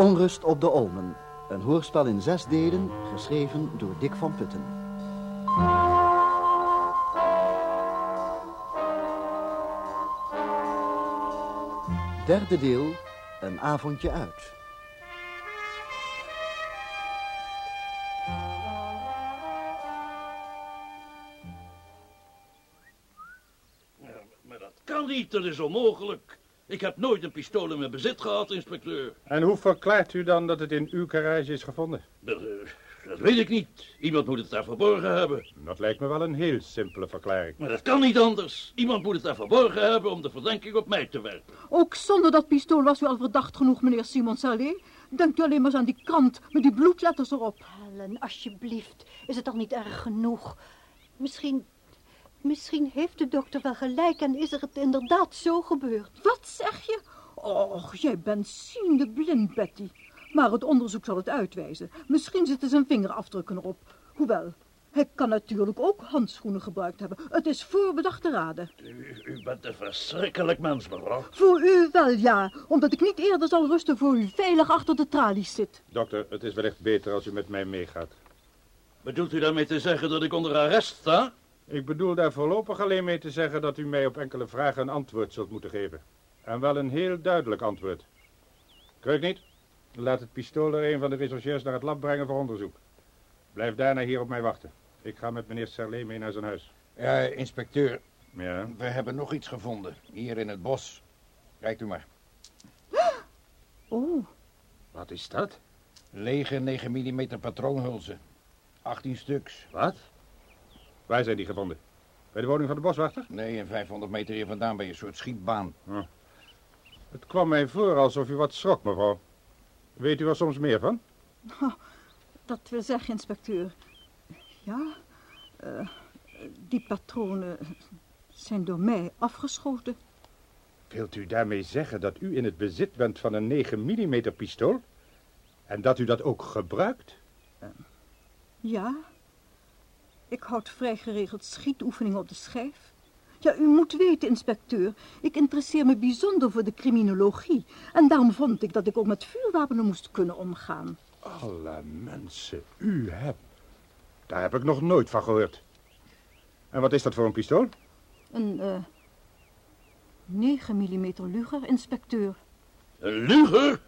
Onrust op de Olmen. Een hoorspel in zes delen, geschreven door Dick van Putten. Derde deel, een avondje uit. Maar dat kan niet, dat is onmogelijk. Ik heb nooit een pistool in mijn bezit gehad, inspecteur. En hoe verklaart u dan dat het in uw garage is gevonden? Dat, eh, dat weet ik niet. Iemand moet het daar verborgen hebben. Dat lijkt me wel een heel simpele verklaring. Maar dat kan niet anders. Iemand moet het daar verborgen hebben om de verdenking op mij te werpen. Ook zonder dat pistool was u al verdacht genoeg, meneer Simon Salé. Denkt u alleen maar eens aan die krant met die bloedletters erop. Helen, alsjeblieft. Is het al niet erg genoeg? Misschien... Misschien heeft de dokter wel gelijk en is er het inderdaad zo gebeurd. Wat zeg je? Och, jij bent ziende blind, Betty. Maar het onderzoek zal het uitwijzen. Misschien zitten zijn vingerafdrukken erop. Hoewel, hij kan natuurlijk ook handschoenen gebruikt hebben. Het is voorbedachte raden. U, u bent een verschrikkelijk mens, mevrouw. Voor u wel, ja. Omdat ik niet eerder zal rusten voor u veilig achter de tralies zit. Dokter, het is wellicht beter als u met mij meegaat. Bedoelt u daarmee te zeggen dat ik onder arrest sta? Ik bedoel daar voorlopig alleen mee te zeggen dat u mij op enkele vragen een antwoord zult moeten geven. En wel een heel duidelijk antwoord. Kreuk niet? Laat het pistool er een van de rechercheurs naar het lab brengen voor onderzoek. Blijf daarna hier op mij wachten. Ik ga met meneer Serlet mee naar zijn huis. Ja, inspecteur, Ja? we hebben nog iets gevonden. Hier in het bos. Kijkt u maar. Oh, Wat is dat? Lege 9 mm patroonhulzen. 18 stuks. Wat? Waar zijn die gevonden? Bij de woning van de boswachter? Nee, en 500 meter hier vandaan bij een soort schietbaan. Het kwam mij voor alsof u wat schrok, mevrouw. Weet u er soms meer van? dat wil zeggen, inspecteur. Ja, eh, die patronen zijn door mij afgeschoten. Wilt u daarmee zeggen dat u in het bezit bent van een 9 mm pistool? En dat u dat ook gebruikt? Ja, ik houd vrij geregeld schietoefeningen op de schijf. Ja, u moet weten, inspecteur, ik interesseer me bijzonder voor de criminologie. En daarom vond ik dat ik ook met vuurwapenen moest kunnen omgaan. Alle mensen, u hebt... Daar heb ik nog nooit van gehoord. En wat is dat voor een pistool? Een, eh 9 mm Luger, inspecteur. Een luger?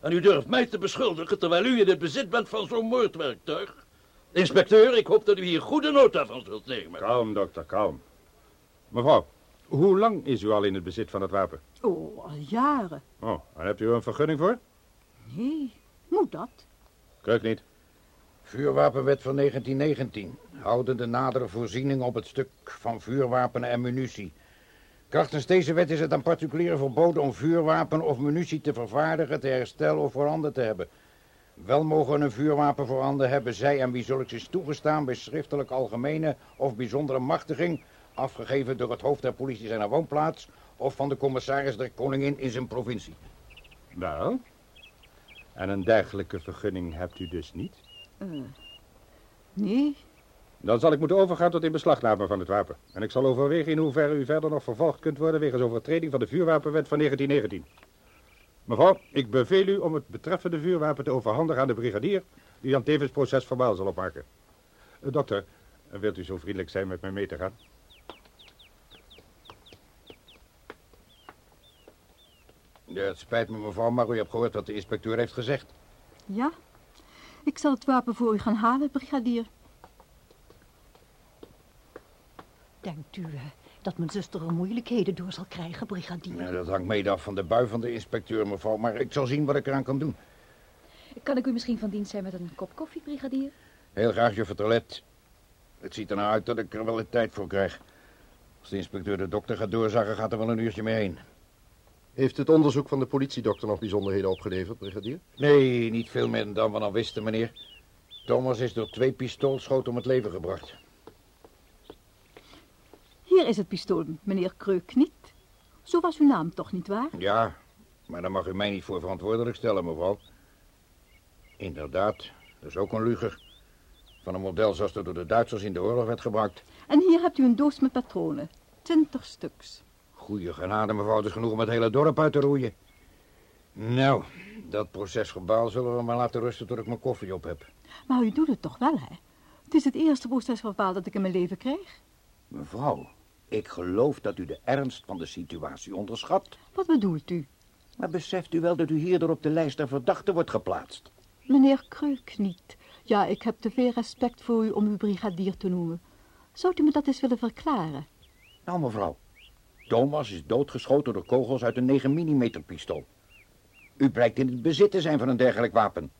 En u durft mij te beschuldigen terwijl u in het bezit bent van zo'n moordwerktuig? Inspecteur, ik hoop dat u hier goede nota van zult nemen. Kalm, dokter, kalm. Mevrouw, hoe lang is u al in het bezit van het wapen? Oh, al jaren. Oh, en hebt u er een vergunning voor? Nee, moet dat? Kreuk niet. Vuurwapenwet van 1919. Houdende nadere voorzieningen op het stuk van vuurwapenen en munitie. Krachtens deze wet is het aan particulieren verboden om vuurwapen of munitie te vervaardigen, te herstellen of voorhanden te hebben. Wel mogen een vuurwapen voorhanden hebben zij en wie zulks is toegestaan bij schriftelijk algemene of bijzondere machtiging, afgegeven door het hoofd der politie zijn woonplaats of van de commissaris der koningin in zijn provincie. Wel. En een dergelijke vergunning hebt u dus niet? Eh, nee, Dan zal ik moeten overgaan tot inbeslagname van het wapen. En ik zal overwegen in hoeverre u verder nog vervolgd kunt worden wegens overtreding van de vuurwapenwet van 1919. Mevrouw, ik beveel u om het betreffende vuurwapen te overhandigen aan de brigadier, die dan tevens proces verbaal zal opmaken. Eh, dokter, wilt u zo vriendelijk zijn met mij mee te gaan? Ja, het spijt me mevrouw, maar u hebt gehoord wat de inspecteur heeft gezegd. ja. Ik zal het wapen voor u gaan halen, brigadier. Denkt u eh, dat mijn zuster er moeilijkheden door zal krijgen, brigadier? Ja, dat hangt mede af van de bui van de inspecteur, mevrouw, maar ik zal zien wat ik eraan kan doen. Kan ik u misschien van dienst zijn met een kop koffie, brigadier? Heel graag, juffrouw Toilet. Het ziet er nou uit dat ik er wel een tijd voor krijg. Als de inspecteur de dokter gaat doorzagen, gaat er wel een uurtje mee heen. Heeft het onderzoek van de politiedokter nog bijzonderheden opgeleverd, brigadier? Nee, niet veel meer dan we al wisten, meneer. Thomas is door twee pistoolschoten om het leven gebracht. Hier is het pistool, meneer Kreuk niet. Zo was uw naam toch niet waar? Ja, maar daar mag u mij niet voor verantwoordelijk stellen, mevrouw. Inderdaad, dat is ook een luger. Van een model zoals dat door de Duitsers in de oorlog werd gebruikt. En hier hebt u een doos met patronen. Twintig stuks. Goeie genade, mevrouw, het is genoeg om het hele dorp uit te roeien. Nou, Dat procesverbaal zullen we maar laten rusten tot ik mijn koffie op heb. Maar u doet het toch wel, hè? Het is het eerste procesverbaal dat ik in mijn leven krijg. Mevrouw, ik geloof dat u de ernst van de situatie onderschat. Wat bedoelt u? Maar beseft u wel dat u hierdoor op de lijst der verdachten wordt geplaatst? Meneer Kreuk niet. Ja, ik heb te veel respect voor u om u brigadier te noemen. Zou u me dat eens willen verklaren? Nou, mevrouw. Thomas is doodgeschoten door kogels uit een 9 mm pistool. U blijkt in het bezit te zijn van een dergelijk wapen.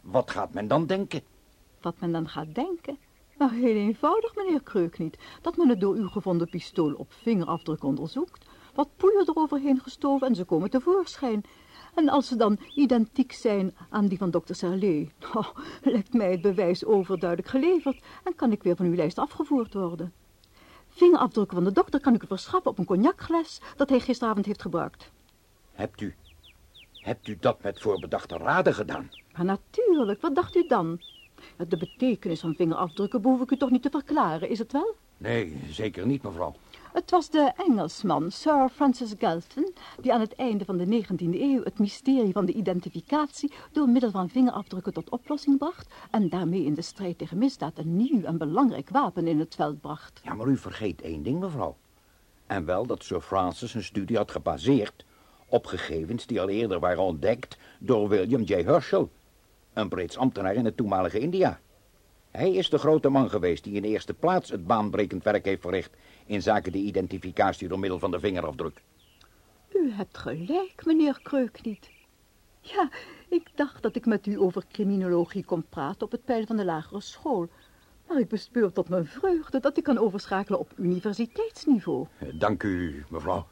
Wat gaat men dan denken? Wat men dan gaat denken? Nou, heel eenvoudig, meneer Kreuk niet. Dat men het door u gevonden pistool op vingerafdruk onderzoekt. Wat poeier eroverheen gestoven en ze komen tevoorschijn. En als ze dan identiek zijn aan die van dokter Serlet, oh, lijkt mij het bewijs overduidelijk geleverd en kan ik weer van uw lijst afgevoerd worden. Vingerafdrukken van de dokter kan ik u verschaffen op een cognacglas dat hij gisteravond heeft gebruikt. Hebt u, hebt u dat met voorbedachte raden gedaan? Maar natuurlijk, wat dacht u dan? De betekenis van vingerafdrukken behoef ik u toch niet te verklaren, is het wel? Nee, zeker niet, mevrouw. Het was de Engelsman, Sir Francis Galton, die aan het einde van de 19e eeuw het mysterie van de identificatie door middel van vingerafdrukken tot oplossing bracht en daarmee in de strijd tegen misdaad een nieuw en belangrijk wapen in het veld bracht. Ja, maar u vergeet één ding, mevrouw. En wel dat Sir Francis een studie had gebaseerd op gegevens die al eerder waren ontdekt door William J. Herschel, een Brits ambtenaar in het toenmalige India. Hij is de grote man geweest die in de eerste plaats het baanbrekend werk heeft verricht in zaken de identificatie door middel van de vingerafdruk. U hebt gelijk, meneer Kreuk niet. Ja, ik dacht dat ik met u over criminologie kon praten op het peil van de lagere school. Maar ik bespeur tot mijn vreugde dat ik kan overschakelen op universiteitsniveau. Dank u, mevrouw.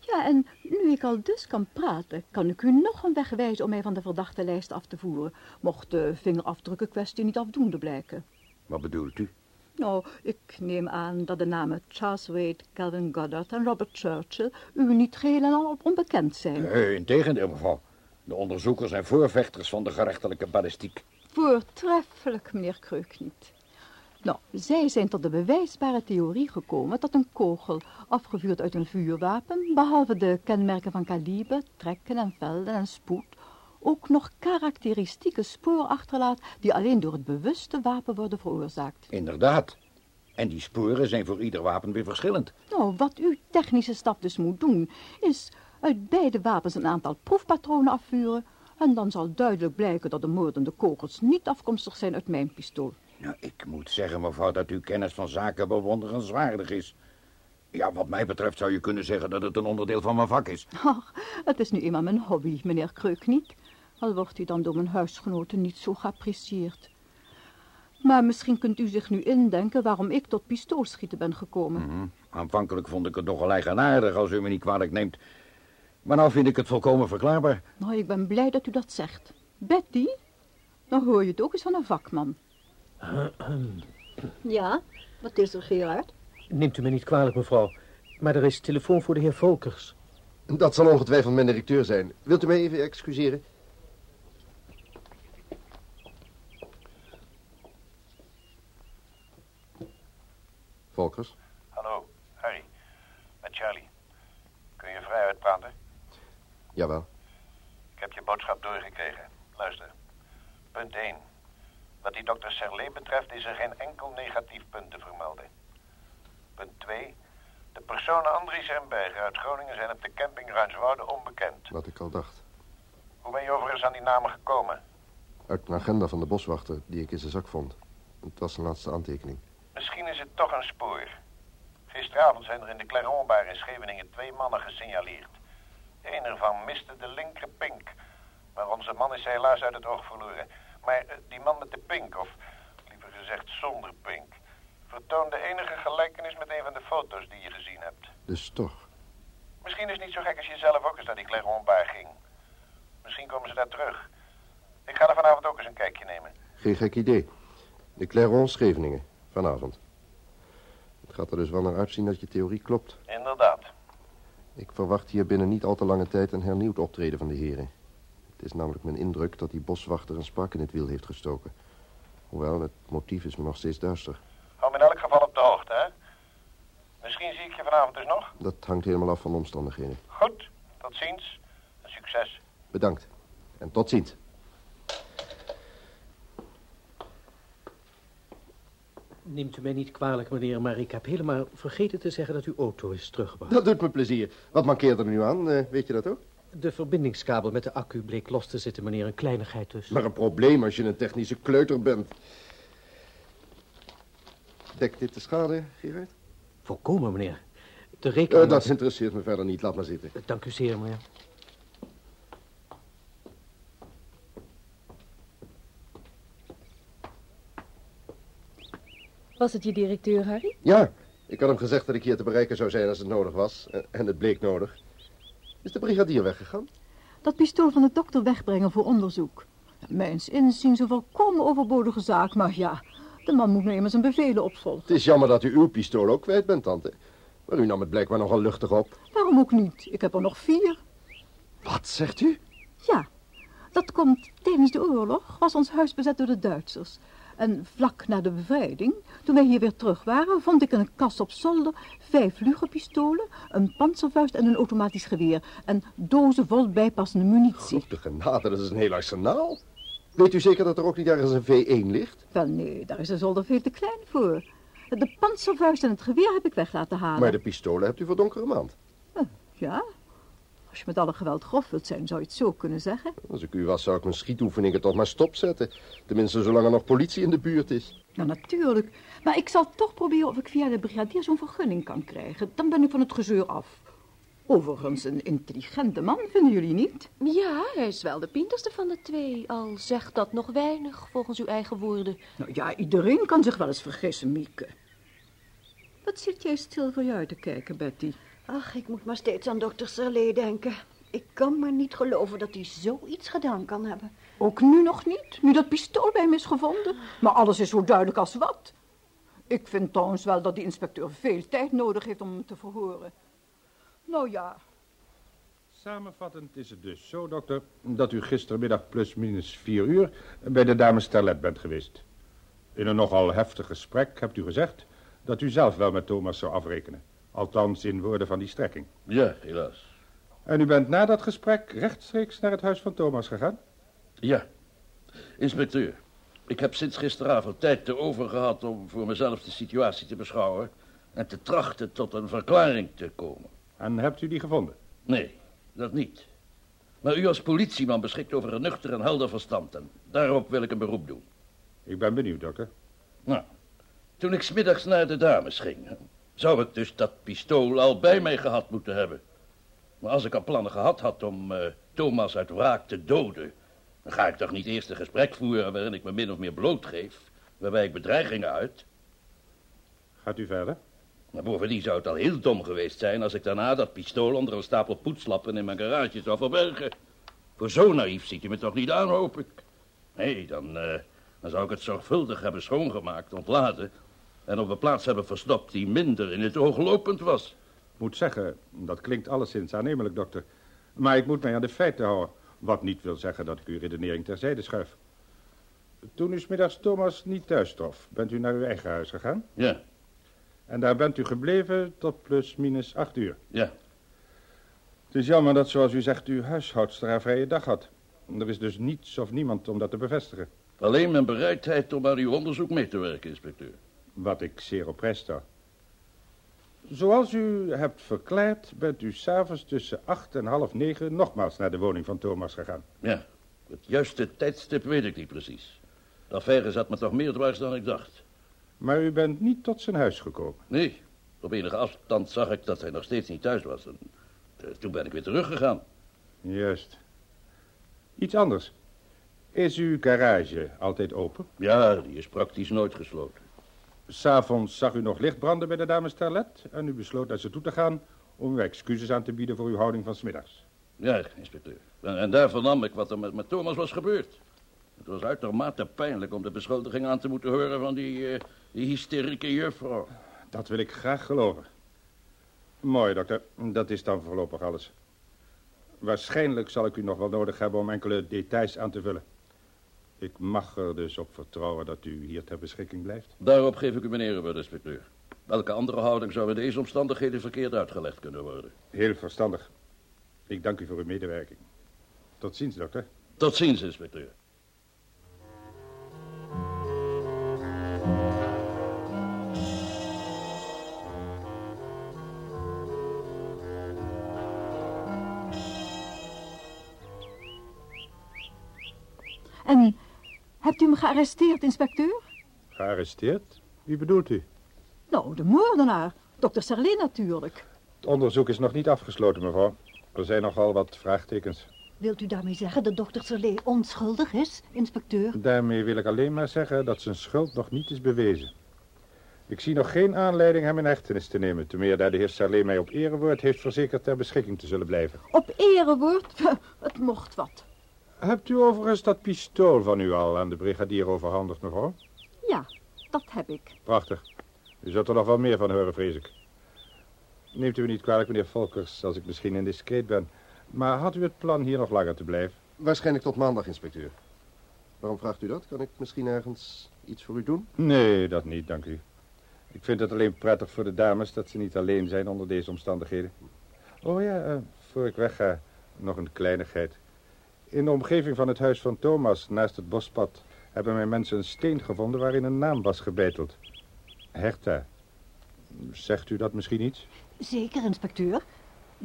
Ja, en nu ik al dus kan praten, kan ik u nog een weg wijzen om mij van de verdachte lijst af te voeren, mocht de vingerafdrukken kwestie niet afdoende blijken. Wat bedoelt u? Nou, ik neem aan dat de namen Charles Wade, Calvin Goddard en Robert Churchill u niet geheel en al onbekend zijn. Nee, integendeel, mevrouw. De onderzoekers zijn voorvechters van de gerechtelijke ballistiek. Voortreffelijk, meneer Kreuk niet. Nou, zij zijn tot de bewijsbare theorie gekomen dat een kogel, afgevuurd uit een vuurwapen, behalve de kenmerken van kaliber, trekken en velden en spoed, ook nog karakteristieke spoor achterlaat die alleen door het bewuste wapen worden veroorzaakt. Inderdaad. En die sporen zijn voor ieder wapen weer verschillend. Nou, wat uw technische stap dus moet doen, is uit beide wapens een aantal proefpatronen afvuren en dan zal duidelijk blijken dat de moordende kogels niet afkomstig zijn uit mijn pistool. Nou, ik moet zeggen, mevrouw, dat uw kennis van zaken bewonderenswaardig is. Ja, wat mij betreft zou je kunnen zeggen dat het een onderdeel van mijn vak is. Ach, het is nu eenmaal mijn hobby, meneer Kreuk niet. Al wordt hij dan door mijn huisgenoten niet zo geapprecieerd. Maar misschien kunt u zich nu indenken waarom ik tot pistoolschieten ben gekomen. Mhm. Aanvankelijk vond ik het nogal eigenaardig als u me niet kwalijk neemt. Maar nou vind ik het volkomen verklaarbaar. Nou, ik ben blij dat u dat zegt. Betty, dan hoor je het ook eens van een vakman. Ja, wat is er, Gerard? Neemt u me niet kwalijk, mevrouw. Maar er is telefoon voor de heer Volkers. Dat zal ongetwijfeld mijn directeur zijn. Wilt u mij even excuseren? Volkers? Hallo, Harry. Met Charlie. Kun je vrij uitpraten? Jawel. Ik heb je boodschap doorgekregen. Luister. Punt 1. Wat die dokter Serlet betreft is er geen enkel negatief punt te vermelden. Punt 2. De personen Andries en Berger uit Groningen zijn op de camping Ruinswoude onbekend. Wat ik al dacht. Hoe ben je overigens aan die namen gekomen? Uit een agenda van de boswachter die ik in zijn zak vond. Het was zijn laatste aantekening. Misschien is het toch een spoor. Gisteravond zijn er in de Claironbar in Scheveningen twee mannen gesignaleerd. Een ervan miste de linker pink. Maar onze man is helaas uit het oog verloren. Maar eh, die man met de pink, of liever gezegd zonder pink... vertoonde enige gelijkenis met een van de foto's die je gezien hebt. Dus toch. Misschien is het niet zo gek als je zelf ook eens naar die Claironbar ging. Misschien komen ze daar terug. Ik ga er vanavond ook eens een kijkje nemen. Geen gek idee. De Clairon Scheveningen. Vanavond. Het gaat er dus wel naar uitzien dat je theorie klopt. Inderdaad. Ik verwacht hier binnen niet al te lange tijd een hernieuwd optreden van de heren. Het is namelijk mijn indruk dat die boswachter een spark in het wiel heeft gestoken. Hoewel, het motief is me nog steeds duister. Hou me in elk geval op de hoogte, hè? Misschien zie ik je vanavond dus nog. Dat hangt helemaal af van de omstandigheden. Goed, tot ziens. En succes. Bedankt. En tot ziens. Neemt u mij niet kwalijk, meneer, maar ik heb helemaal vergeten te zeggen dat uw auto is teruggebracht. Dat doet me plezier. Wat mankeert er nu aan? Eh, weet je dat ook? De verbindingskabel met de accu bleek los te zitten, meneer. Een kleinigheid dus. Maar een probleem als je een technische kleuter bent. Dekt dit de schade, Gerard? Volkomen, meneer. De rekening... Eh, dat interesseert me verder niet. Laat maar zitten. Dank u zeer, meneer. Was het je directeur, Harry? Ja, ik had hem gezegd dat ik hier te bereiken zou zijn als het nodig was. En- En het bleek nodig. Is de brigadier weggegaan? Dat pistool van de dokter wegbrengen voor onderzoek. Mijns inziens een volkomen overbodige zaak, maar ja, de man moet nu eenmaal zijn bevelen opvolgen. Het is jammer dat u uw pistool ook kwijt bent, tante. Maar u nam het blijkbaar nogal luchtig op. Waarom ook niet? Ik heb er nog vier. Wat zegt u? Ja, dat komt tijdens de oorlog was ons huis bezet door de Duitsers. En vlak na de bevrijding, toen wij hier weer terug waren, vond ik in een kast op zolder vijf lugerpistolen, een panzervuist en een automatisch geweer. En dozen vol bijpassende munitie. De genade, dat is een heel arsenaal. Weet u zeker dat er ook niet ergens een V1 ligt? Wel nee, daar is de zolder veel te klein voor. De panzervuist en het geweer heb ik weg laten halen. Maar de pistolen hebt u voor donkere maand. Ja, als je met alle geweld grof wilt zijn, zou je het zo kunnen zeggen. Als ik u was, zou ik mijn schietoefeningen toch maar stopzetten. Tenminste, zolang er nog politie in de buurt is. Ja, natuurlijk. Maar ik zal toch proberen of ik via de brigadier zo'n vergunning kan krijgen. Dan ben ik van het gezeur af. Overigens, een intelligente man, vinden jullie niet? Ja, hij is wel de pinterste van de twee. Al zegt dat nog weinig, volgens uw eigen woorden. Nou ja, iedereen kan zich wel eens vergissen, Mieke. Wat zit jij stil voor je uit te kijken, Betty? Ach, ik moet maar steeds aan dokter Serlet denken. Ik kan maar niet geloven dat hij zoiets gedaan kan hebben. Ook nu nog niet, nu dat pistool bij hem is gevonden. Maar alles is zo duidelijk als wat. Ik vind trouwens wel dat die inspecteur veel tijd nodig heeft om hem te verhoren. Nou ja, Samenvattend is het dus zo, dokter, dat u gistermiddag plus minus vier uur bij de dames Terlet bent geweest. In een nogal heftig gesprek hebt u gezegd dat u zelf wel met Thomas zou afrekenen. Althans in woorden van die strekking. Ja, helaas. En u bent na dat gesprek rechtstreeks naar het huis van Thomas gegaan? Ja. Inspecteur, ik heb sinds gisteravond tijd te over gehad om voor mezelf de situatie te beschouwen en te trachten tot een verklaring te komen. En hebt u die gevonden? Nee, dat niet. Maar u als politieman beschikt over een nuchter en helder verstand en daarop wil ik een beroep doen. Ik ben benieuwd, dokter. Nou, toen ik smiddags naar de dames ging, zou ik dus dat pistool al bij mij gehad moeten hebben. Maar als ik al plannen gehad had om eh, Thomas uit wraak te doden, dan ga ik toch niet eerst een gesprek voeren waarin ik me min of meer blootgeef, waarbij ik bedreigingen uit. Gaat u verder? Maar bovendien zou het al heel dom geweest zijn als ik daarna dat pistool onder een stapel poetslappen in mijn garage zou verbergen. Voor zo naïef ziet u me toch niet aan, hoop ik. Nee, dan, eh, dan zou ik het zorgvuldig hebben schoongemaakt, ontladen en op een plaats hebben verstopt die minder in het oog lopend was. Moet zeggen, dat klinkt alleszins aannemelijk, dokter. Maar ik moet mij aan de feiten houden. Wat niet wil zeggen dat ik uw redenering terzijde schuif. Toen u smiddags Thomas niet thuis trof, bent u naar uw eigen huis gegaan? Ja, En daar bent u gebleven tot plus minus acht uur. ja. Het is jammer dat, zoals u zegt, uw huishoudster haar vrije dag had. Er is dus niets of niemand om dat te bevestigen. Alleen mijn bereidheid om aan uw onderzoek mee te werken, inspecteur. Wat ik zeer op prijs stel. Zoals u hebt verklaard, bent u s'avonds tussen acht en half negen nogmaals naar de woning van Thomas gegaan. Ja, het juiste tijdstip weet ik niet precies. De affaire zat me toch meer dwars dan ik dacht. Maar u bent niet tot zijn huis gekomen. Nee, op enige afstand zag ik dat hij nog steeds niet thuis was. En eh, toen ben ik weer teruggegaan. Juist. Iets anders. Is uw garage altijd open? Ja, die is praktisch nooit gesloten. S'avonds zag u nog licht branden bij de dames Terlet en u besloot naar ze toe te gaan om uw excuses aan te bieden voor uw houding van smiddags. Ja, inspecteur. En, en daar vernam ik wat er met, met Thomas was gebeurd. Het was uitermate pijnlijk om de beschuldiging aan te moeten horen van die, eh, die hysterieke juffrouw. Dat wil ik graag geloven. Mooi, dokter. Dat is dan voorlopig alles. Waarschijnlijk zal ik u nog wel nodig hebben om enkele details aan te vullen. Ik mag er dus op vertrouwen dat u hier ter beschikking blijft. Daarop geef ik u meneer uw inspecteur. Welke andere houding zou in deze omstandigheden verkeerd uitgelegd kunnen worden? Heel verstandig. Ik dank u voor uw medewerking. Tot ziens, dokter. Tot ziens, inspecteur. En hebt u me gearresteerd, inspecteur? Gearresteerd? Wie bedoelt u? Nou, de moordenaar. Dokter Serlet natuurlijk. Het onderzoek is nog niet afgesloten, mevrouw. Er zijn nogal wat vraagtekens. Wilt u daarmee zeggen dat dokter Serlet onschuldig is, inspecteur? Daarmee wil ik alleen maar zeggen dat zijn schuld nog niet is bewezen. Ik zie nog geen aanleiding hem in hechtenis te nemen, te meer daar de heer Salé mij op erewoord heeft verzekerd ter beschikking te zullen blijven. Op erewoord? Het mocht wat. Hebt u overigens dat pistool van u al aan de brigadier overhandigd, mevrouw? Ja, dat heb ik. Prachtig. U zult er nog wel meer van horen, vrees ik. Neemt u me niet kwalijk, meneer Volkers, als ik misschien indiscreet ben. Maar had u het plan hier nog langer te blijven? Waarschijnlijk tot maandag, inspecteur. Waarom vraagt u dat? Kan ik misschien ergens iets voor u doen? Nee, dat niet, dank u. Ik vind het alleen prettig voor de dames dat ze niet alleen zijn onder deze omstandigheden. Oh ja, uh, voor ik wegga, nog een kleinigheid. In de omgeving van het huis van Thomas, naast het bospad, hebben mijn mensen een steen gevonden waarin een naam was gebeiteld. Herta. Zegt u dat misschien iets? Zeker, inspecteur.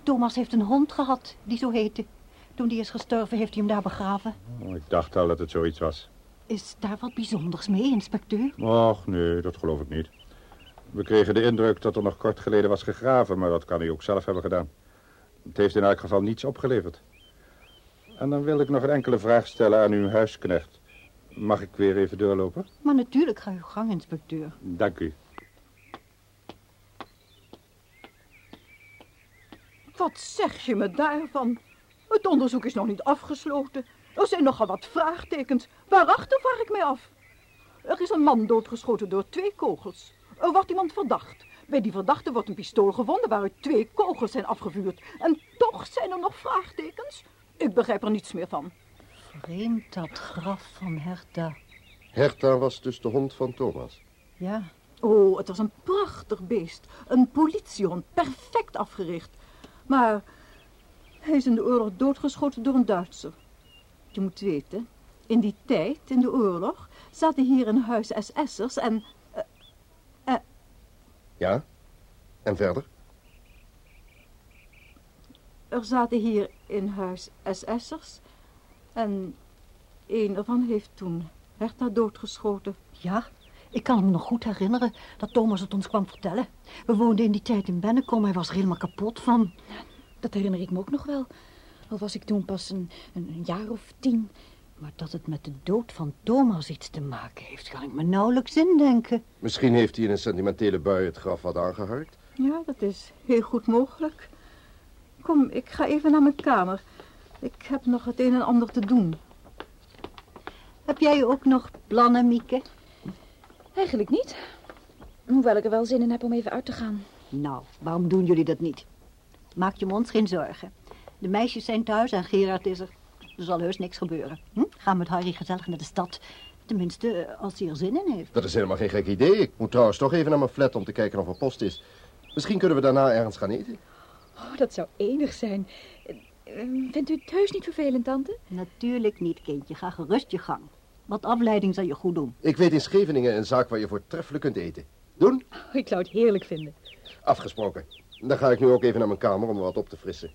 Thomas heeft een hond gehad die zo heette. Toen die is gestorven, heeft hij hem daar begraven. Oh, ik dacht al dat het zoiets was. Is daar wat bijzonders mee, inspecteur? Och, nee, dat geloof ik niet. We kregen de indruk dat er nog kort geleden was gegraven, maar dat kan hij ook zelf hebben gedaan. Het heeft in elk geval niets opgeleverd. En dan wil ik nog een enkele vraag stellen aan uw huisknecht. Mag ik weer even doorlopen? Maar natuurlijk ga uw gang, inspecteur. Dank u. Wat zeg je me daarvan? Het onderzoek is nog niet afgesloten. Er zijn nogal wat vraagtekens. Waarachter vraag ik mij af. Er is een man doodgeschoten door twee kogels. Er wordt iemand verdacht. Bij die verdachte wordt een pistool gevonden waaruit twee kogels zijn afgevuurd. En toch zijn er nog vraagtekens. Ik begrijp er niets meer van. Vreemd dat graf van Herta. Herta was dus de hond van Thomas. Ja. Oh, het was een prachtig beest. Een politiehond, perfect afgericht. Maar hij is in de oorlog doodgeschoten door een Duitser. Je moet weten, in die tijd, in de oorlog, zaten hier in huis SS'ers en... Uh, uh, ja, en verder? Er zaten hier in huis SS'ers en een ervan heeft toen Herta doodgeschoten. Ja, ik kan me nog goed herinneren dat Thomas het ons kwam vertellen. We woonden in die tijd in Bennekom. Hij was er helemaal kapot van. Dat herinner ik me ook nog wel. Al was ik toen pas een, een, jaar of tien. Maar dat het met de dood van Thomas iets te maken heeft, kan ik me nauwelijks indenken. Misschien heeft hij in een sentimentele bui het graf wat aangeharkt. Ja, dat is heel goed mogelijk. Kom, ik ga even naar mijn kamer. Ik heb nog het een en ander te doen. Heb jij ook nog plannen, Mieke? Eigenlijk niet. Hoewel ik er wel zin in heb om even uit te gaan. Nou, waarom doen jullie dat niet? Maak je mond geen zorgen. De meisjes zijn thuis en Gerard is er. Er zal heus niks gebeuren. Hm? Ga met Harry gezellig naar de stad. Tenminste, als hij er zin in heeft. Dat is helemaal geen gek idee. Ik moet trouwens toch even naar mijn flat om te kijken of er post is. Misschien kunnen we daarna ergens gaan eten. Oh, dat zou enig zijn. Vindt u het heus niet vervelend, tante? Natuurlijk niet, kindje. Ga gerust je gang. Wat afleiding zal je goed doen. Ik weet in Scheveningen een zaak waar je voortreffelijk kunt eten. Doen? Oh, ik zou het heerlijk vinden. Afgesproken. Dan ga ik nu ook even naar mijn kamer om wat op te frissen.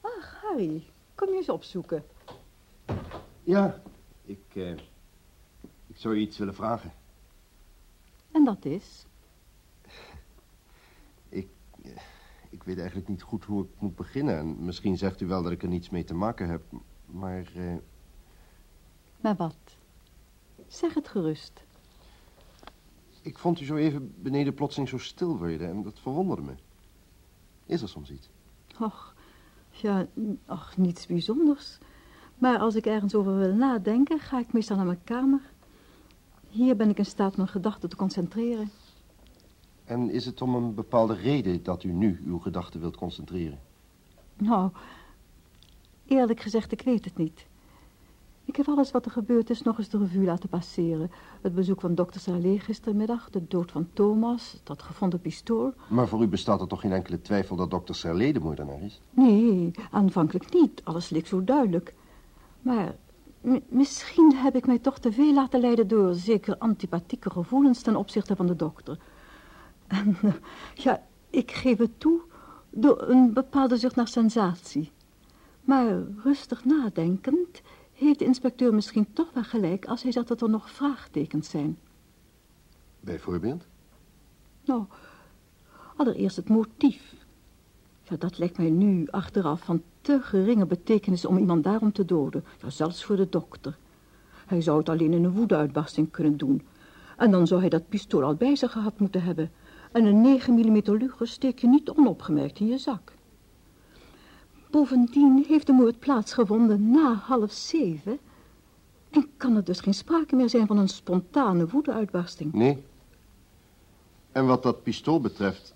Ach, Harry, kom je eens opzoeken. Ja, ik, uh, ik zou je iets willen vragen. En dat is? Ik, uh, ik weet eigenlijk niet goed hoe ik moet beginnen. En misschien zegt u wel dat ik er niets mee te maken heb, maar... Uh... Maar wat? Zeg het gerust. Ik vond u zo even beneden plotseling zo stil worden en dat verwonderde me. Is er soms iets? Och, ja, ach, niets bijzonders. Maar als ik ergens over wil nadenken, ga ik meestal naar mijn kamer. Hier ben ik in staat mijn gedachten te concentreren. En is het om een bepaalde reden dat u nu uw gedachten wilt concentreren? Nou, Eerlijk gezegd, ik weet het niet. Ik heb alles wat er gebeurd is nog eens de revue laten passeren. Het bezoek van dokter Salé gistermiddag, de dood van Thomas, dat gevonden pistool. Maar voor u bestaat er toch geen enkele twijfel dat dokter Serlé de moordenaar is? Nee, aanvankelijk niet. Alles leek zo duidelijk. Maar misschien heb ik mij toch te veel laten leiden door zeker antipathieke gevoelens ten opzichte van de dokter. En ja, ik geef het toe door een bepaalde zucht naar sensatie. Maar rustig nadenkend heeft de inspecteur misschien toch wel gelijk als hij zegt dat er nog vraagtekens zijn. Bijvoorbeeld? Nou, allereerst het motief. Ja, dat lijkt mij nu achteraf van te geringe betekenis om iemand daarom te doden. Ja, zelfs voor de dokter. Hij zou het alleen in een woedeuitbarsting kunnen doen. En dan zou hij dat pistool al bij zich gehad moeten hebben. En een 9 mm luger steek je niet onopgemerkt in je zak. Bovendien heeft de moord plaatsgevonden na half zeven. En kan er dus geen sprake meer zijn van een spontane woedeuitbarsting. Nee. En wat dat pistool betreft,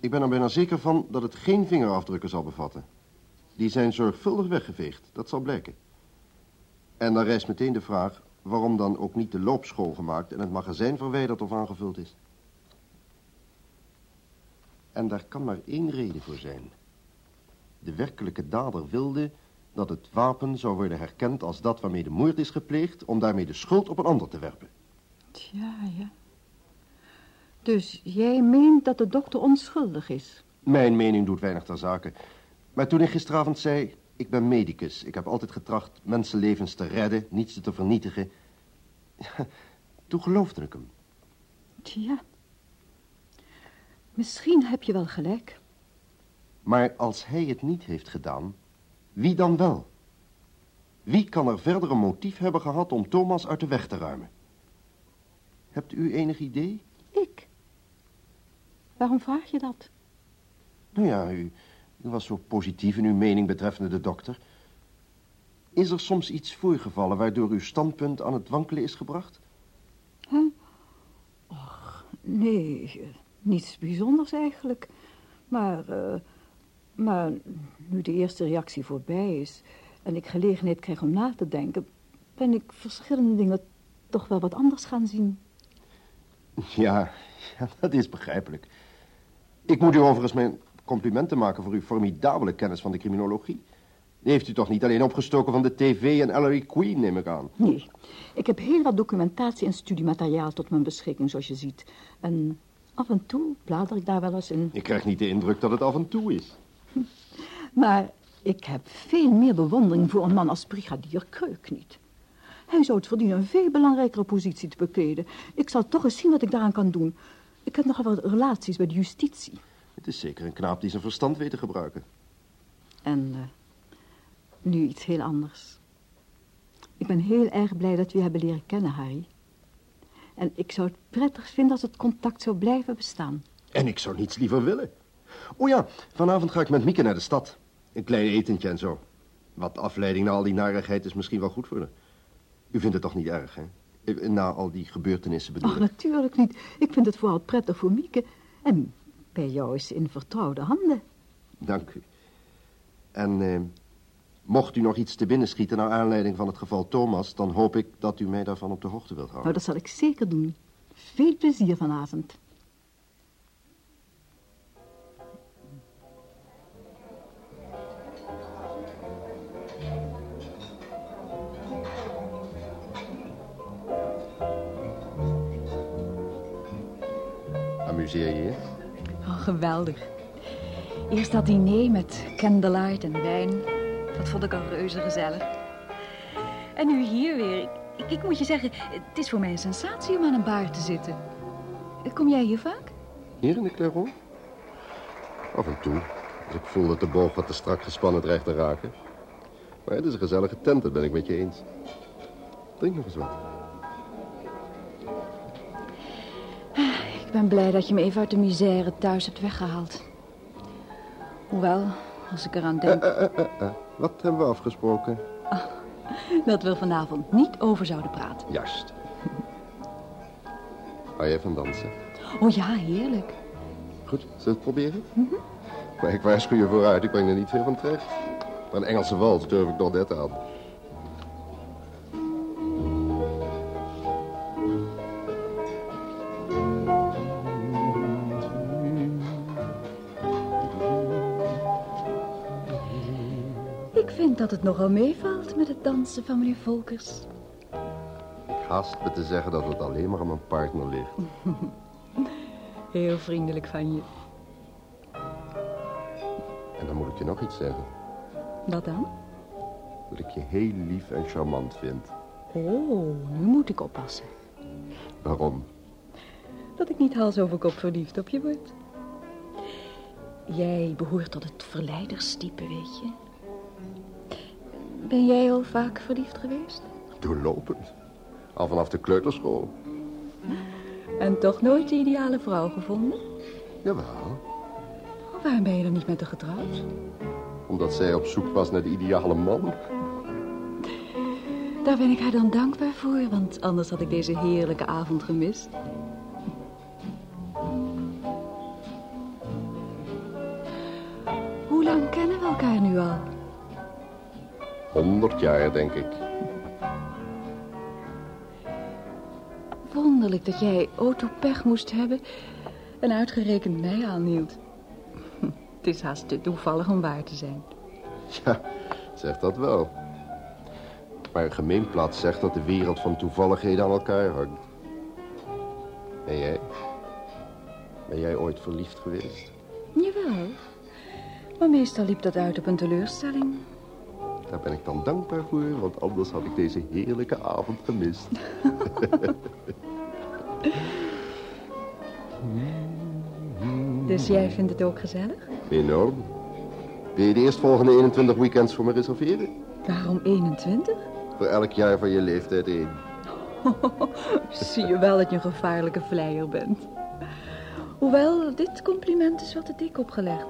ik ben er bijna zeker van dat het geen vingerafdrukken zal bevatten. Die zijn zorgvuldig weggeveegd, dat zal blijken. En dan rijst meteen de vraag waarom dan ook niet de loop schoongemaakt en het magazijn verwijderd of aangevuld is. En daar kan maar één reden voor zijn. De werkelijke dader wilde dat het wapen zou worden herkend als dat waarmee de moord is gepleegd, om daarmee de schuld op een ander te werpen. Tja, ja. Dus jij meent dat de dokter onschuldig is? Mijn mening doet weinig ter zake. Maar toen ik gisteravond zei, ik ben medicus. Ik heb altijd getracht mensenlevens te redden, niets te vernietigen. toen geloofde ik hem. Tja. Misschien heb je wel gelijk. Maar als hij het niet heeft gedaan, wie dan wel? Wie kan er verder een motief hebben gehad om Thomas uit de weg te ruimen? Hebt u enig idee? Ik? Waarom vraag je dat? Nou ja, u, u was zo positief in uw mening betreffende de dokter. Is er soms iets voorgevallen waardoor uw standpunt aan het wankelen is gebracht? Huh? Och, nee, niets bijzonders eigenlijk. Maar, uh, maar nu de eerste reactie voorbij is en ik gelegenheid krijg om na te denken, ben ik verschillende dingen toch wel wat anders gaan zien. Ja, ja, dat is begrijpelijk. Ik moet u overigens mijn complimenten maken voor uw formidabele kennis van de criminologie. Die heeft u toch niet alleen opgestoken van de tv en Ellery Queen, neem ik aan? Nee, ik heb heel wat documentatie en studiemateriaal tot mijn beschikking, zoals je ziet. En af en toe blader ik daar wel eens in. Ik krijg niet de indruk dat het af en toe is. Maar ik heb veel meer bewondering voor een man als brigadier Kreuk niet. Hij zou het verdienen een veel belangrijkere positie te bekleden. Ik zal toch eens zien wat ik daaraan kan doen. Ik heb nogal wat relaties bij de justitie. Het is zeker een knaap die zijn verstand weet te gebruiken. En uh, nu iets heel anders. Ik ben heel erg blij dat we je hebben leren kennen, Harry. En ik zou het prettig vinden als het contact zou blijven bestaan. En ik zou niets liever willen. Oh ja, vanavond ga ik met Mieke naar de stad. Een klein etentje en zo. Wat afleiding na al die narigheid is misschien wel goed voor haar. U vindt het toch niet erg, hè? Na al die gebeurtenissen bedoel Oh, natuurlijk niet. Ik vind het vooral prettig voor Mieke. En bij jou is ze in vertrouwde handen. Dank u. En eh, mocht u nog iets te binnen schieten naar aanleiding van het geval Thomas... dan hoop ik dat u mij daarvan op de hoogte wilt houden. Nou, dat zal ik zeker doen. Veel plezier vanavond. Je je? Oh, geweldig. Eerst dat diner met candlelight en wijn. Dat vond ik al reuze gezellig. En nu hier weer. Ik, ik, ik, moet je zeggen, het is voor mij een sensatie om aan een bar te zitten. Kom jij hier vaak? Hier in de Clairon? Af en toe. Als ik voel dat de boog wat te strak gespannen dreigt te raken. Maar het is een gezellige tent, dat ben ik met je eens. Drink nog eens wat. Ben blij dat je me even uit de misère thuis hebt weggehaald. Hoewel, als ik eraan denk... Uh, uh, uh, Wat hebben we afgesproken? Oh, dat we vanavond niet over zouden praten. Juist. Hou jij van dansen? Oh ja, heerlijk. Goed, zullen we het proberen? Mm -hmm. Maar ik waarschuw je vooruit, ik breng er niet veel van terecht. Maar een Engelse wals durf ik nog net aan. Dat het nogal meevalt met het dansen van meneer Volkers. Ik haast me te zeggen dat het alleen maar aan mijn partner ligt. Heel vriendelijk van je. En dan moet ik je nog iets zeggen. Wat dan? Dat ik je heel lief en charmant vind. Oh, nu moet ik oppassen. Waarom? Dat ik niet hals over kop verliefd op je word. Jij behoort tot het verleiderstype, weet je. Ben jij al vaak verliefd geweest? Doorlopend. Al vanaf de kleuterschool. En toch nooit de ideale vrouw gevonden? Jawel. Waarom ben je dan niet met haar getrouwd? Omdat zij op zoek was naar de ideale man. Daar ben ik haar dan dankbaar voor, want anders had ik deze heerlijke avond gemist. Honderd jaar, denk ik. Wonderlijk dat jij autopech moest hebben en uitgerekend mij aanhield. Het is haast te toevallig om waar te zijn. Ja, zeg dat wel. Maar een gemeenplaat zegt dat de wereld van toevalligheden aan elkaar hangt. En jij? Ben jij ooit verliefd geweest? Jawel, maar meestal liep dat uit op een teleurstelling. Daar ben ik dan dankbaar voor, want anders had ik deze heerlijke avond gemist. Dus jij vindt het ook gezellig? Enorm. Wil je de eerstvolgende 21 weekends voor me reserveren? Waarom 21? Voor elk jaar van je leeftijd één. Zie je wel dat je een gevaarlijke vleier bent. Hoewel, dit compliment is wat te dik opgelegd.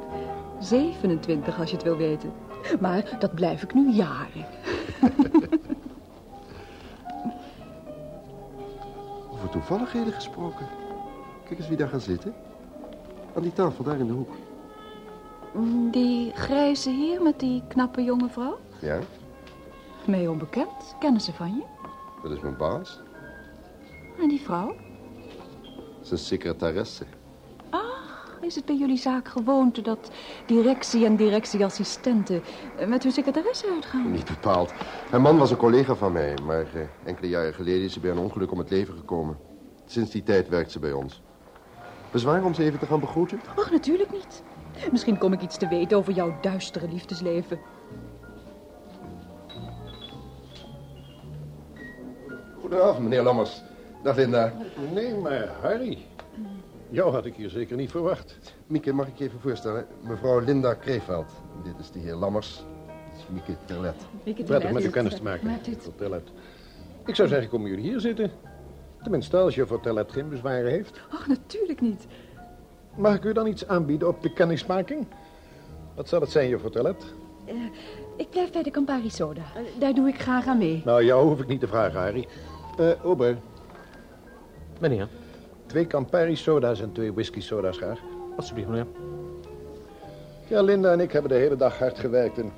27 als je het wil weten. Maar dat blijf ik nu jaren. Over toevalligheden gesproken. Kijk eens wie daar gaat zitten. Aan die tafel daar in de hoek. Die grijze heer met die knappe jonge vrouw? Ja, Mij onbekend. Kennen ze van je? dat is mijn baas. En die vrouw? Zijn secretaresse. Is het bij jullie zaak gewoonte dat directie en directieassistenten eh, met hun secretaresse uitgaan? Niet bepaald. Mijn man was een collega van mij, maar eh, enkele jaren geleden is ze bij een ongeluk om het leven gekomen. Sinds die tijd werkt ze bij ons. Bezwaar om ze even te gaan begroeten? Ach, natuurlijk niet. Misschien kom ik iets te weten over jouw duistere liefdesleven. Goedenavond, meneer Lammers. Dag, Linda. Nee, maar Harry. Jou had ik hier zeker niet verwacht. Mieke, mag ik je even voorstellen? Mevrouw Linda Kreeveld. Dit is de heer Lammers. Dit is Mieke Terlet. Prettig met u kennis te maken. Voor Tellet. Ik zou zeggen, komen jullie hier zitten. Tenminste, als je voor Tellet geen bezwaren heeft. Ach, natuurlijk niet. Mag ik u dan iets aanbieden op de kennismaking? Wat zal het zijn, juffrouw Tellet? Eh, ik blijf bij de Campari Soda. Eh, daar doe ik graag aan mee. Nou, jou hoef ik niet te vragen, Harry. Eh, Ober, Meneer, twee Campari soda's en twee whisky soda's graag. alsjeblieft, meneer. Ja, Linda en ik hebben de hele dag hard gewerkt en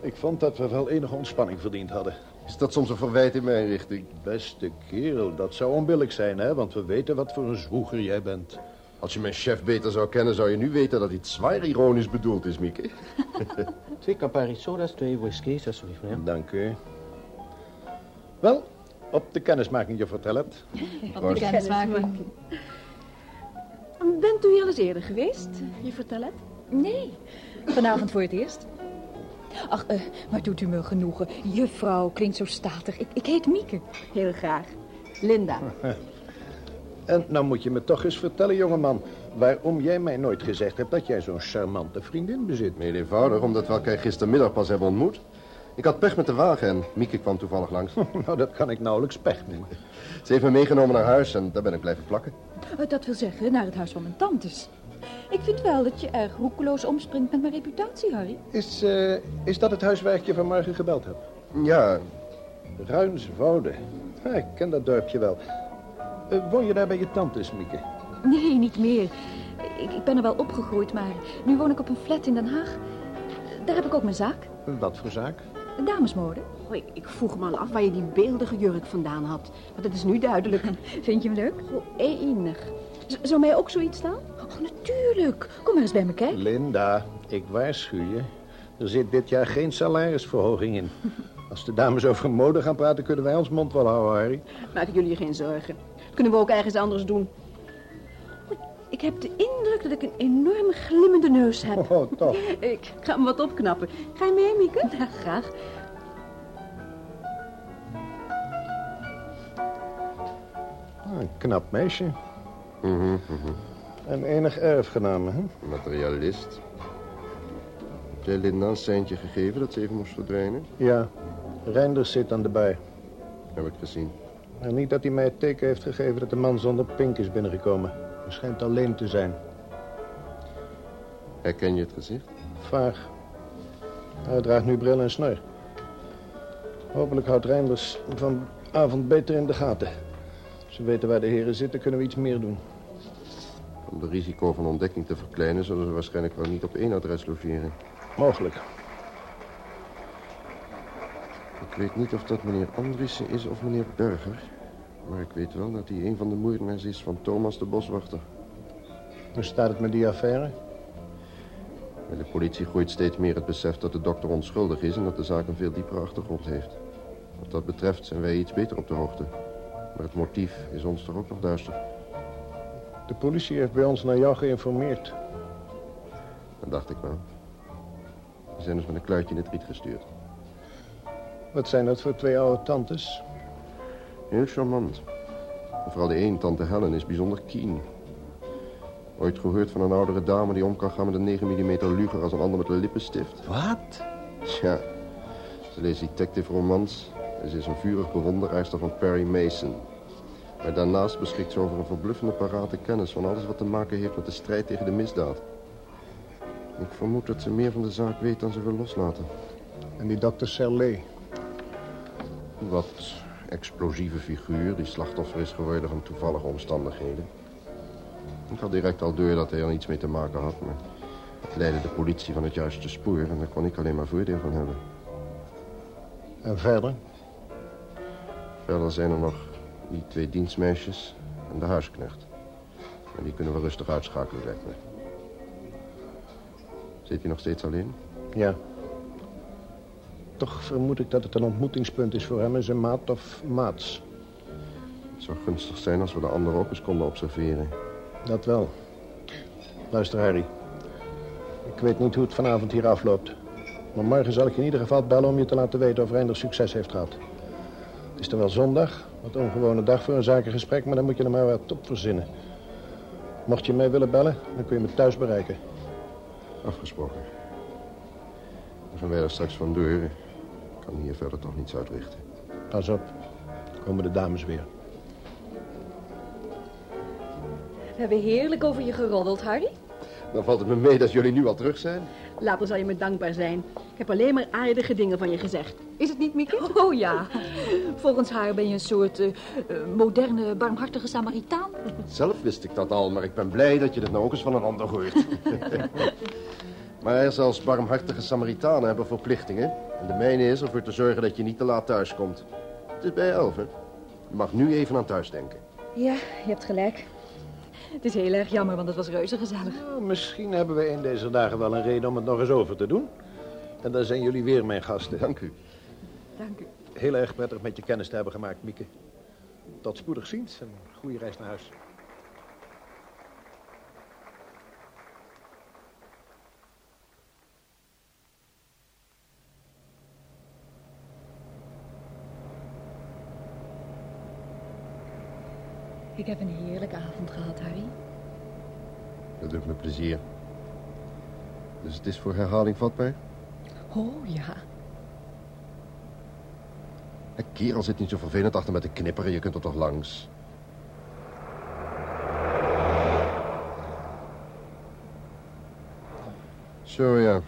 ik vond dat we wel enige ontspanning verdiend hadden. Is dat soms een verwijt in mijn richting? Beste kerel, dat zou onbillijk zijn, hè? Want we weten wat voor een zwoeger jij bent. Als je mijn chef beter zou kennen, zou je nu weten dat iets zwaar ironisch bedoeld is, Mieke. Twee Campari soda's, twee whiskies, alsjeblieft, meneer. Dank u. Wel, op de kennismaking, juffrouw Tellet. Op de kennismaking. Bent u hier al eens eerder geweest, je vertel het? Nee, vanavond voor het eerst. Ach, eh, maar doet u me genoegen. Juffrouw klinkt zo statig. Ik, ik heet Mieke. Heel graag. Linda. En nou moet je me toch eens vertellen, jongeman... waarom jij mij nooit gezegd hebt dat jij zo'n charmante vriendin bezit. Heel eenvoudig, omdat we elkaar gistermiddag pas hebben ontmoet. Ik had pech met de wagen en Mieke kwam toevallig langs. nou, dat kan ik nauwelijks pech noemen. Ze heeft me meegenomen naar huis en daar ben ik blijven plakken. Eh, Dat wil zeggen, naar het huis van mijn tantes. Ik vind wel dat je erg roekeloos omspringt met mijn reputatie, Harry. Is, eh, is dat het huis waar ik je vanmorgen gebeld heb? Ja, Ruinswoude. Ja, ik ken dat dorpje wel. Eh, woon je daar bij je tantes, Mieke? Nee, niet meer. Ik, ik ben er wel opgegroeid, maar nu woon ik op een flat in Den Haag. Daar heb ik ook mijn zaak. Wat voor zaak? Een damesmode. Oh, ik, ik vroeg me al af waar je die beeldige jurk vandaan had. Maar dat is nu duidelijk. Vind je hem leuk? Oh, enig. Z- zou mij ook zoiets staan? Oh, natuurlijk. Kom maar eens bij me kijken. Linda, ik waarschuw je. Er zit dit jaar geen salarisverhoging in. Als de dames over mode gaan praten, kunnen wij ons mond wel houden, Harry. Maken jullie geen zorgen. Dat kunnen we ook ergens anders doen. Ik heb de indruk dat ik een enorme glimmende neus heb. Oh, toch. Ik ga hem wat opknappen. Ga je mee, Mieke? Ja, graag. Ah, een knap meisje. Mhm, mhm. En enig erfgename, hè? Materialist. Heb jij Linda een seintje gegeven dat ze even moest verdwijnen? Ja, Reinders zit aan de bij. Heb ik gezien. En niet dat hij mij het teken heeft gegeven dat de man zonder pink is binnengekomen. Hij schijnt alleen te zijn. Herken je het gezicht? Vaag. Hij draagt nu bril en snor. Hopelijk houdt Reinders vanavond beter in de gaten. Als we weten waar de heren zitten, kunnen we iets meer doen. Om de risico van ontdekking te verkleinen... zullen ze waarschijnlijk wel niet op één adres logeren. Mogelijk. Ik weet niet of dat meneer Andriessen is of meneer Berger. Maar ik weet wel dat hij een van de moordenaars is van Thomas de Boswachter. Hoe staat het met die affaire? De politie groeit steeds meer het besef dat de dokter onschuldig is... en dat de zaak een veel diepere achtergrond heeft. Wat dat betreft zijn wij iets beter op de hoogte. Maar het motief is ons toch ook nog duister. De politie heeft bij ons naar jou geïnformeerd. Dat dacht ik wel. We zijn dus met een kluitje in het riet gestuurd. Wat zijn dat voor twee oude tantes? Heel charmant. Vooral de een, tante Helen, is bijzonder keen. Ooit gehoord van een oudere dame die om kan gaan met een 9 mm luger als een ander met een lippenstift? Wat? Tja, ze leest detective romans en ze is een vurig bewonderaarster van Perry Mason. Maar daarnaast beschikt ze over een verbluffende parate kennis van alles wat te maken heeft met de strijd tegen de misdaad. Ik vermoed dat ze meer van de zaak weet dan ze wil loslaten. En die dokter Serlet? Wat explosieve figuur die slachtoffer is geworden van toevallige omstandigheden. Ik had direct al door dat hij er niets mee te maken had, maar het leidde de politie van het juiste spoor en daar kon ik alleen maar voordeel van hebben. En verder? Verder zijn er nog die twee dienstmeisjes en de huisknecht. En die kunnen we rustig uitschakelen, lijkt me. Zit hij nog steeds alleen? Ja. Toch vermoed ik dat het een ontmoetingspunt is voor hem en zijn maat of maats. Het zou gunstig zijn als we de anderen ook eens konden observeren. Dat wel. Luister, Harry. Ik weet niet hoe het vanavond hier afloopt. Maar morgen zal ik je in ieder geval bellen om je te laten weten of Reinders succes heeft gehad. Het is dan wel zondag, wat ongewone dag voor een zakengesprek, maar dan moet je er maar wat op verzinnen. Mocht je mij willen bellen, dan kun je me thuis bereiken. Afgesproken. Dan gaan wij er straks van door. Ik kan hier verder toch niets uitrichten. Pas op, komen de dames weer. We hebben heerlijk over je geroddeld, Harry. Dan valt het me mee dat jullie nu al terug zijn. Later zal je me dankbaar zijn. Ik heb alleen maar aardige dingen van je gezegd. Is het niet, Mieke? Oh ja. Volgens haar ben je een soort eh, eh, moderne, barmhartige Samaritaan. Zelf wist ik dat al, maar ik ben blij dat je het nou ook eens van een ander hoort. maar zelfs barmhartige Samaritanen hebben verplichtingen. En de mijne is ervoor te zorgen dat je niet te laat thuis komt. Het is bij elf, hè? Je mag nu even aan thuis denken. Ja, je hebt gelijk. Het is heel erg jammer, want het was reuze gezellig. Nou, misschien hebben we een deze dagen wel een reden om het nog eens over te doen. En dan zijn jullie weer mijn gasten. Dank u. Dank u. Heel erg prettig met je kennis te hebben gemaakt, Mieke. Tot spoedig ziens en goede reis naar huis. Ik heb een heerlijke avond gehad, Harry. Dat doet me plezier. Dus het is voor herhaling vatbaar? Oh, ja. Een kerel zit niet zo vervelend achter met de knipperen. Je kunt er toch langs. Zo, ja.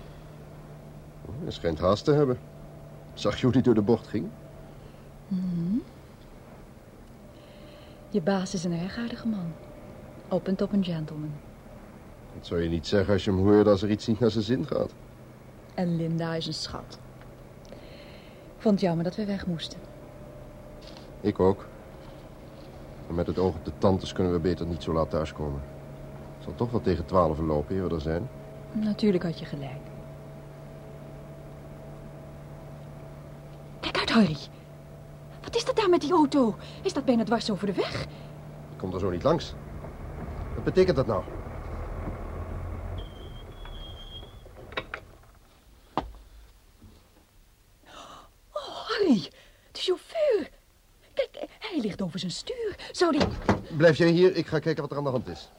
Hij schijnt haast te hebben. Zag je hoe die door de bocht ging? Mhm. Je baas is een erg aardige man. Op en top een gentleman. Dat zou je niet zeggen als je hem hoorde als er iets niet naar zijn zin gaat. En Linda is een schat. Ik vond het jammer dat we weg moesten. Ik ook. En met het oog op de tantes kunnen we beter niet zo laat thuiskomen. Het zal toch wel tegen twaalf lopen, eer we er zijn. Natuurlijk had je gelijk. Kijk uit, Harry. Wat is dat daar met die auto? Is dat bijna dwars over de weg? Ik kom er zo niet langs. Wat betekent dat nou? Oh, Harry, de chauffeur. Kijk, hij ligt over zijn stuur. Zou die... Blijf jij hier, ik ga kijken wat er aan de hand is.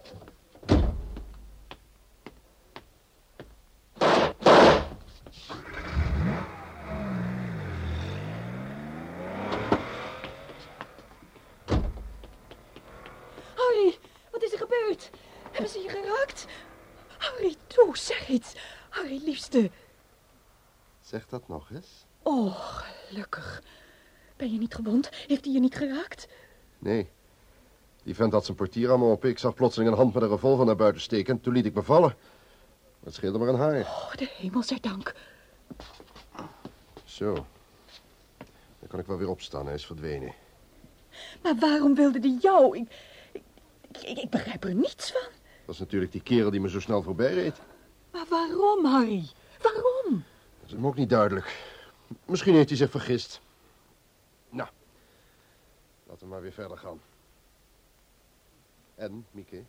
Harry, wat is er gebeurd? Hebben ze je geraakt? Harry, toe, zeg iets. Harry, liefste. Zeg dat nog eens. Oh, gelukkig. Ben je niet gewond? Heeft hij je niet geraakt? Nee. Die vent had zijn portier me op. Ik zag plotseling een hand met een revolver naar buiten steken. Toen liet ik me vallen. Het scheelde maar een haar. Oh, de hemel zij dank. Zo. Dan kan ik wel weer opstaan. Hij is verdwenen. Maar waarom wilde die jou? Ik, ik, ik, ik begrijp er niets van. Dat is natuurlijk die kerel die me zo snel voorbij reed. Maar waarom, Harry? Waarom? Dat is hem ook niet duidelijk. Misschien heeft hij zich vergist. Nou, laten we maar weer verder gaan. En, Mieke,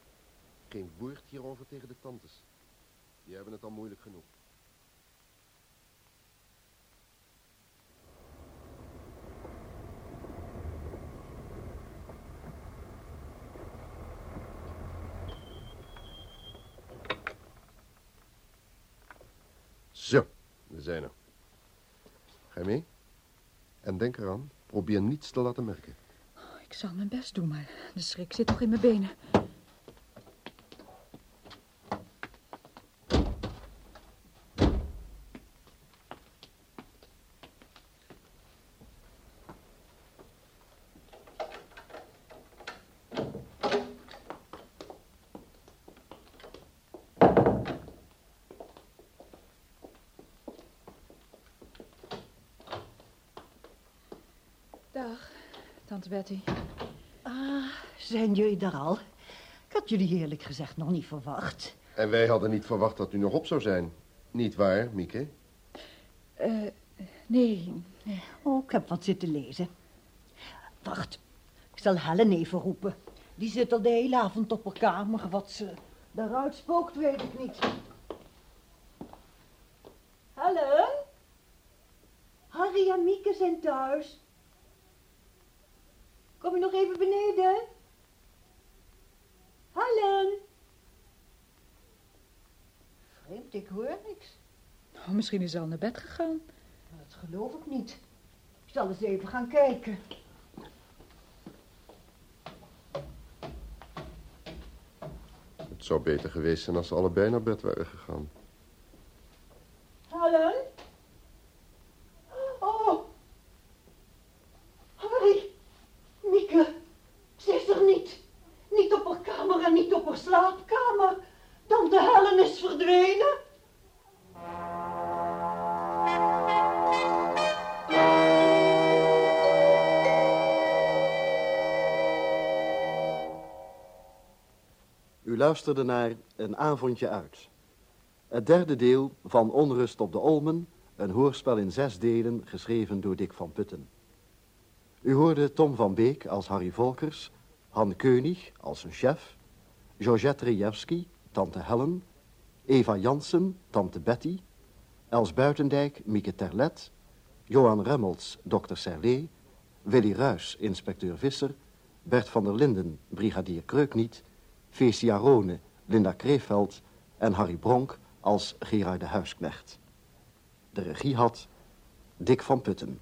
geen woord hierover tegen de tantes. Die hebben het al moeilijk genoeg. Zo, we zijn er. Ga je mee? En denk eraan, probeer niets te laten merken. Ik zal mijn best doen, maar de schrik zit toch in mijn benen. Tante Betty. Ah, zijn jullie daar al? Ik had jullie eerlijk gezegd nog niet verwacht. En wij hadden niet verwacht dat u nog op zou zijn. Niet waar, Mieke? Eh, nee, nee. Oh, ik heb wat zitten lezen. Wacht, ik zal Helen even roepen. Die zit al de hele avond op haar kamer. Wat ze daaruit spookt, weet ik niet. Helen? Harry en Mieke zijn thuis. Kom je nog even beneden? Helen? Vreemd, ik hoor niks. Oh, misschien is ze al naar bed gegaan. Dat geloof ik niet. Ik zal eens even gaan kijken. Het zou beter geweest zijn als ze allebei naar bed waren gegaan. Luisterde naar Een avondje uit. Het derde deel van Onrust op de Olmen, een hoorspel in zes delen, geschreven door Dick van Putten. U hoorde Tom van Beek als Harry Volkers, Han Keunig als zijn chef, Georgette Rejewski, tante Helen, Eva Jansen, tante Betty, Els Buitendijk, Mieke Terlet, Johan Remmels, dokter Serlé, Willy Ruys, inspecteur Visser, Bert van der Linden, brigadier Kreukniet, Feestia Rone, Linda Kreeveld en Harry Bronk als Gerard de Huisknecht. De regie had Dick van Putten.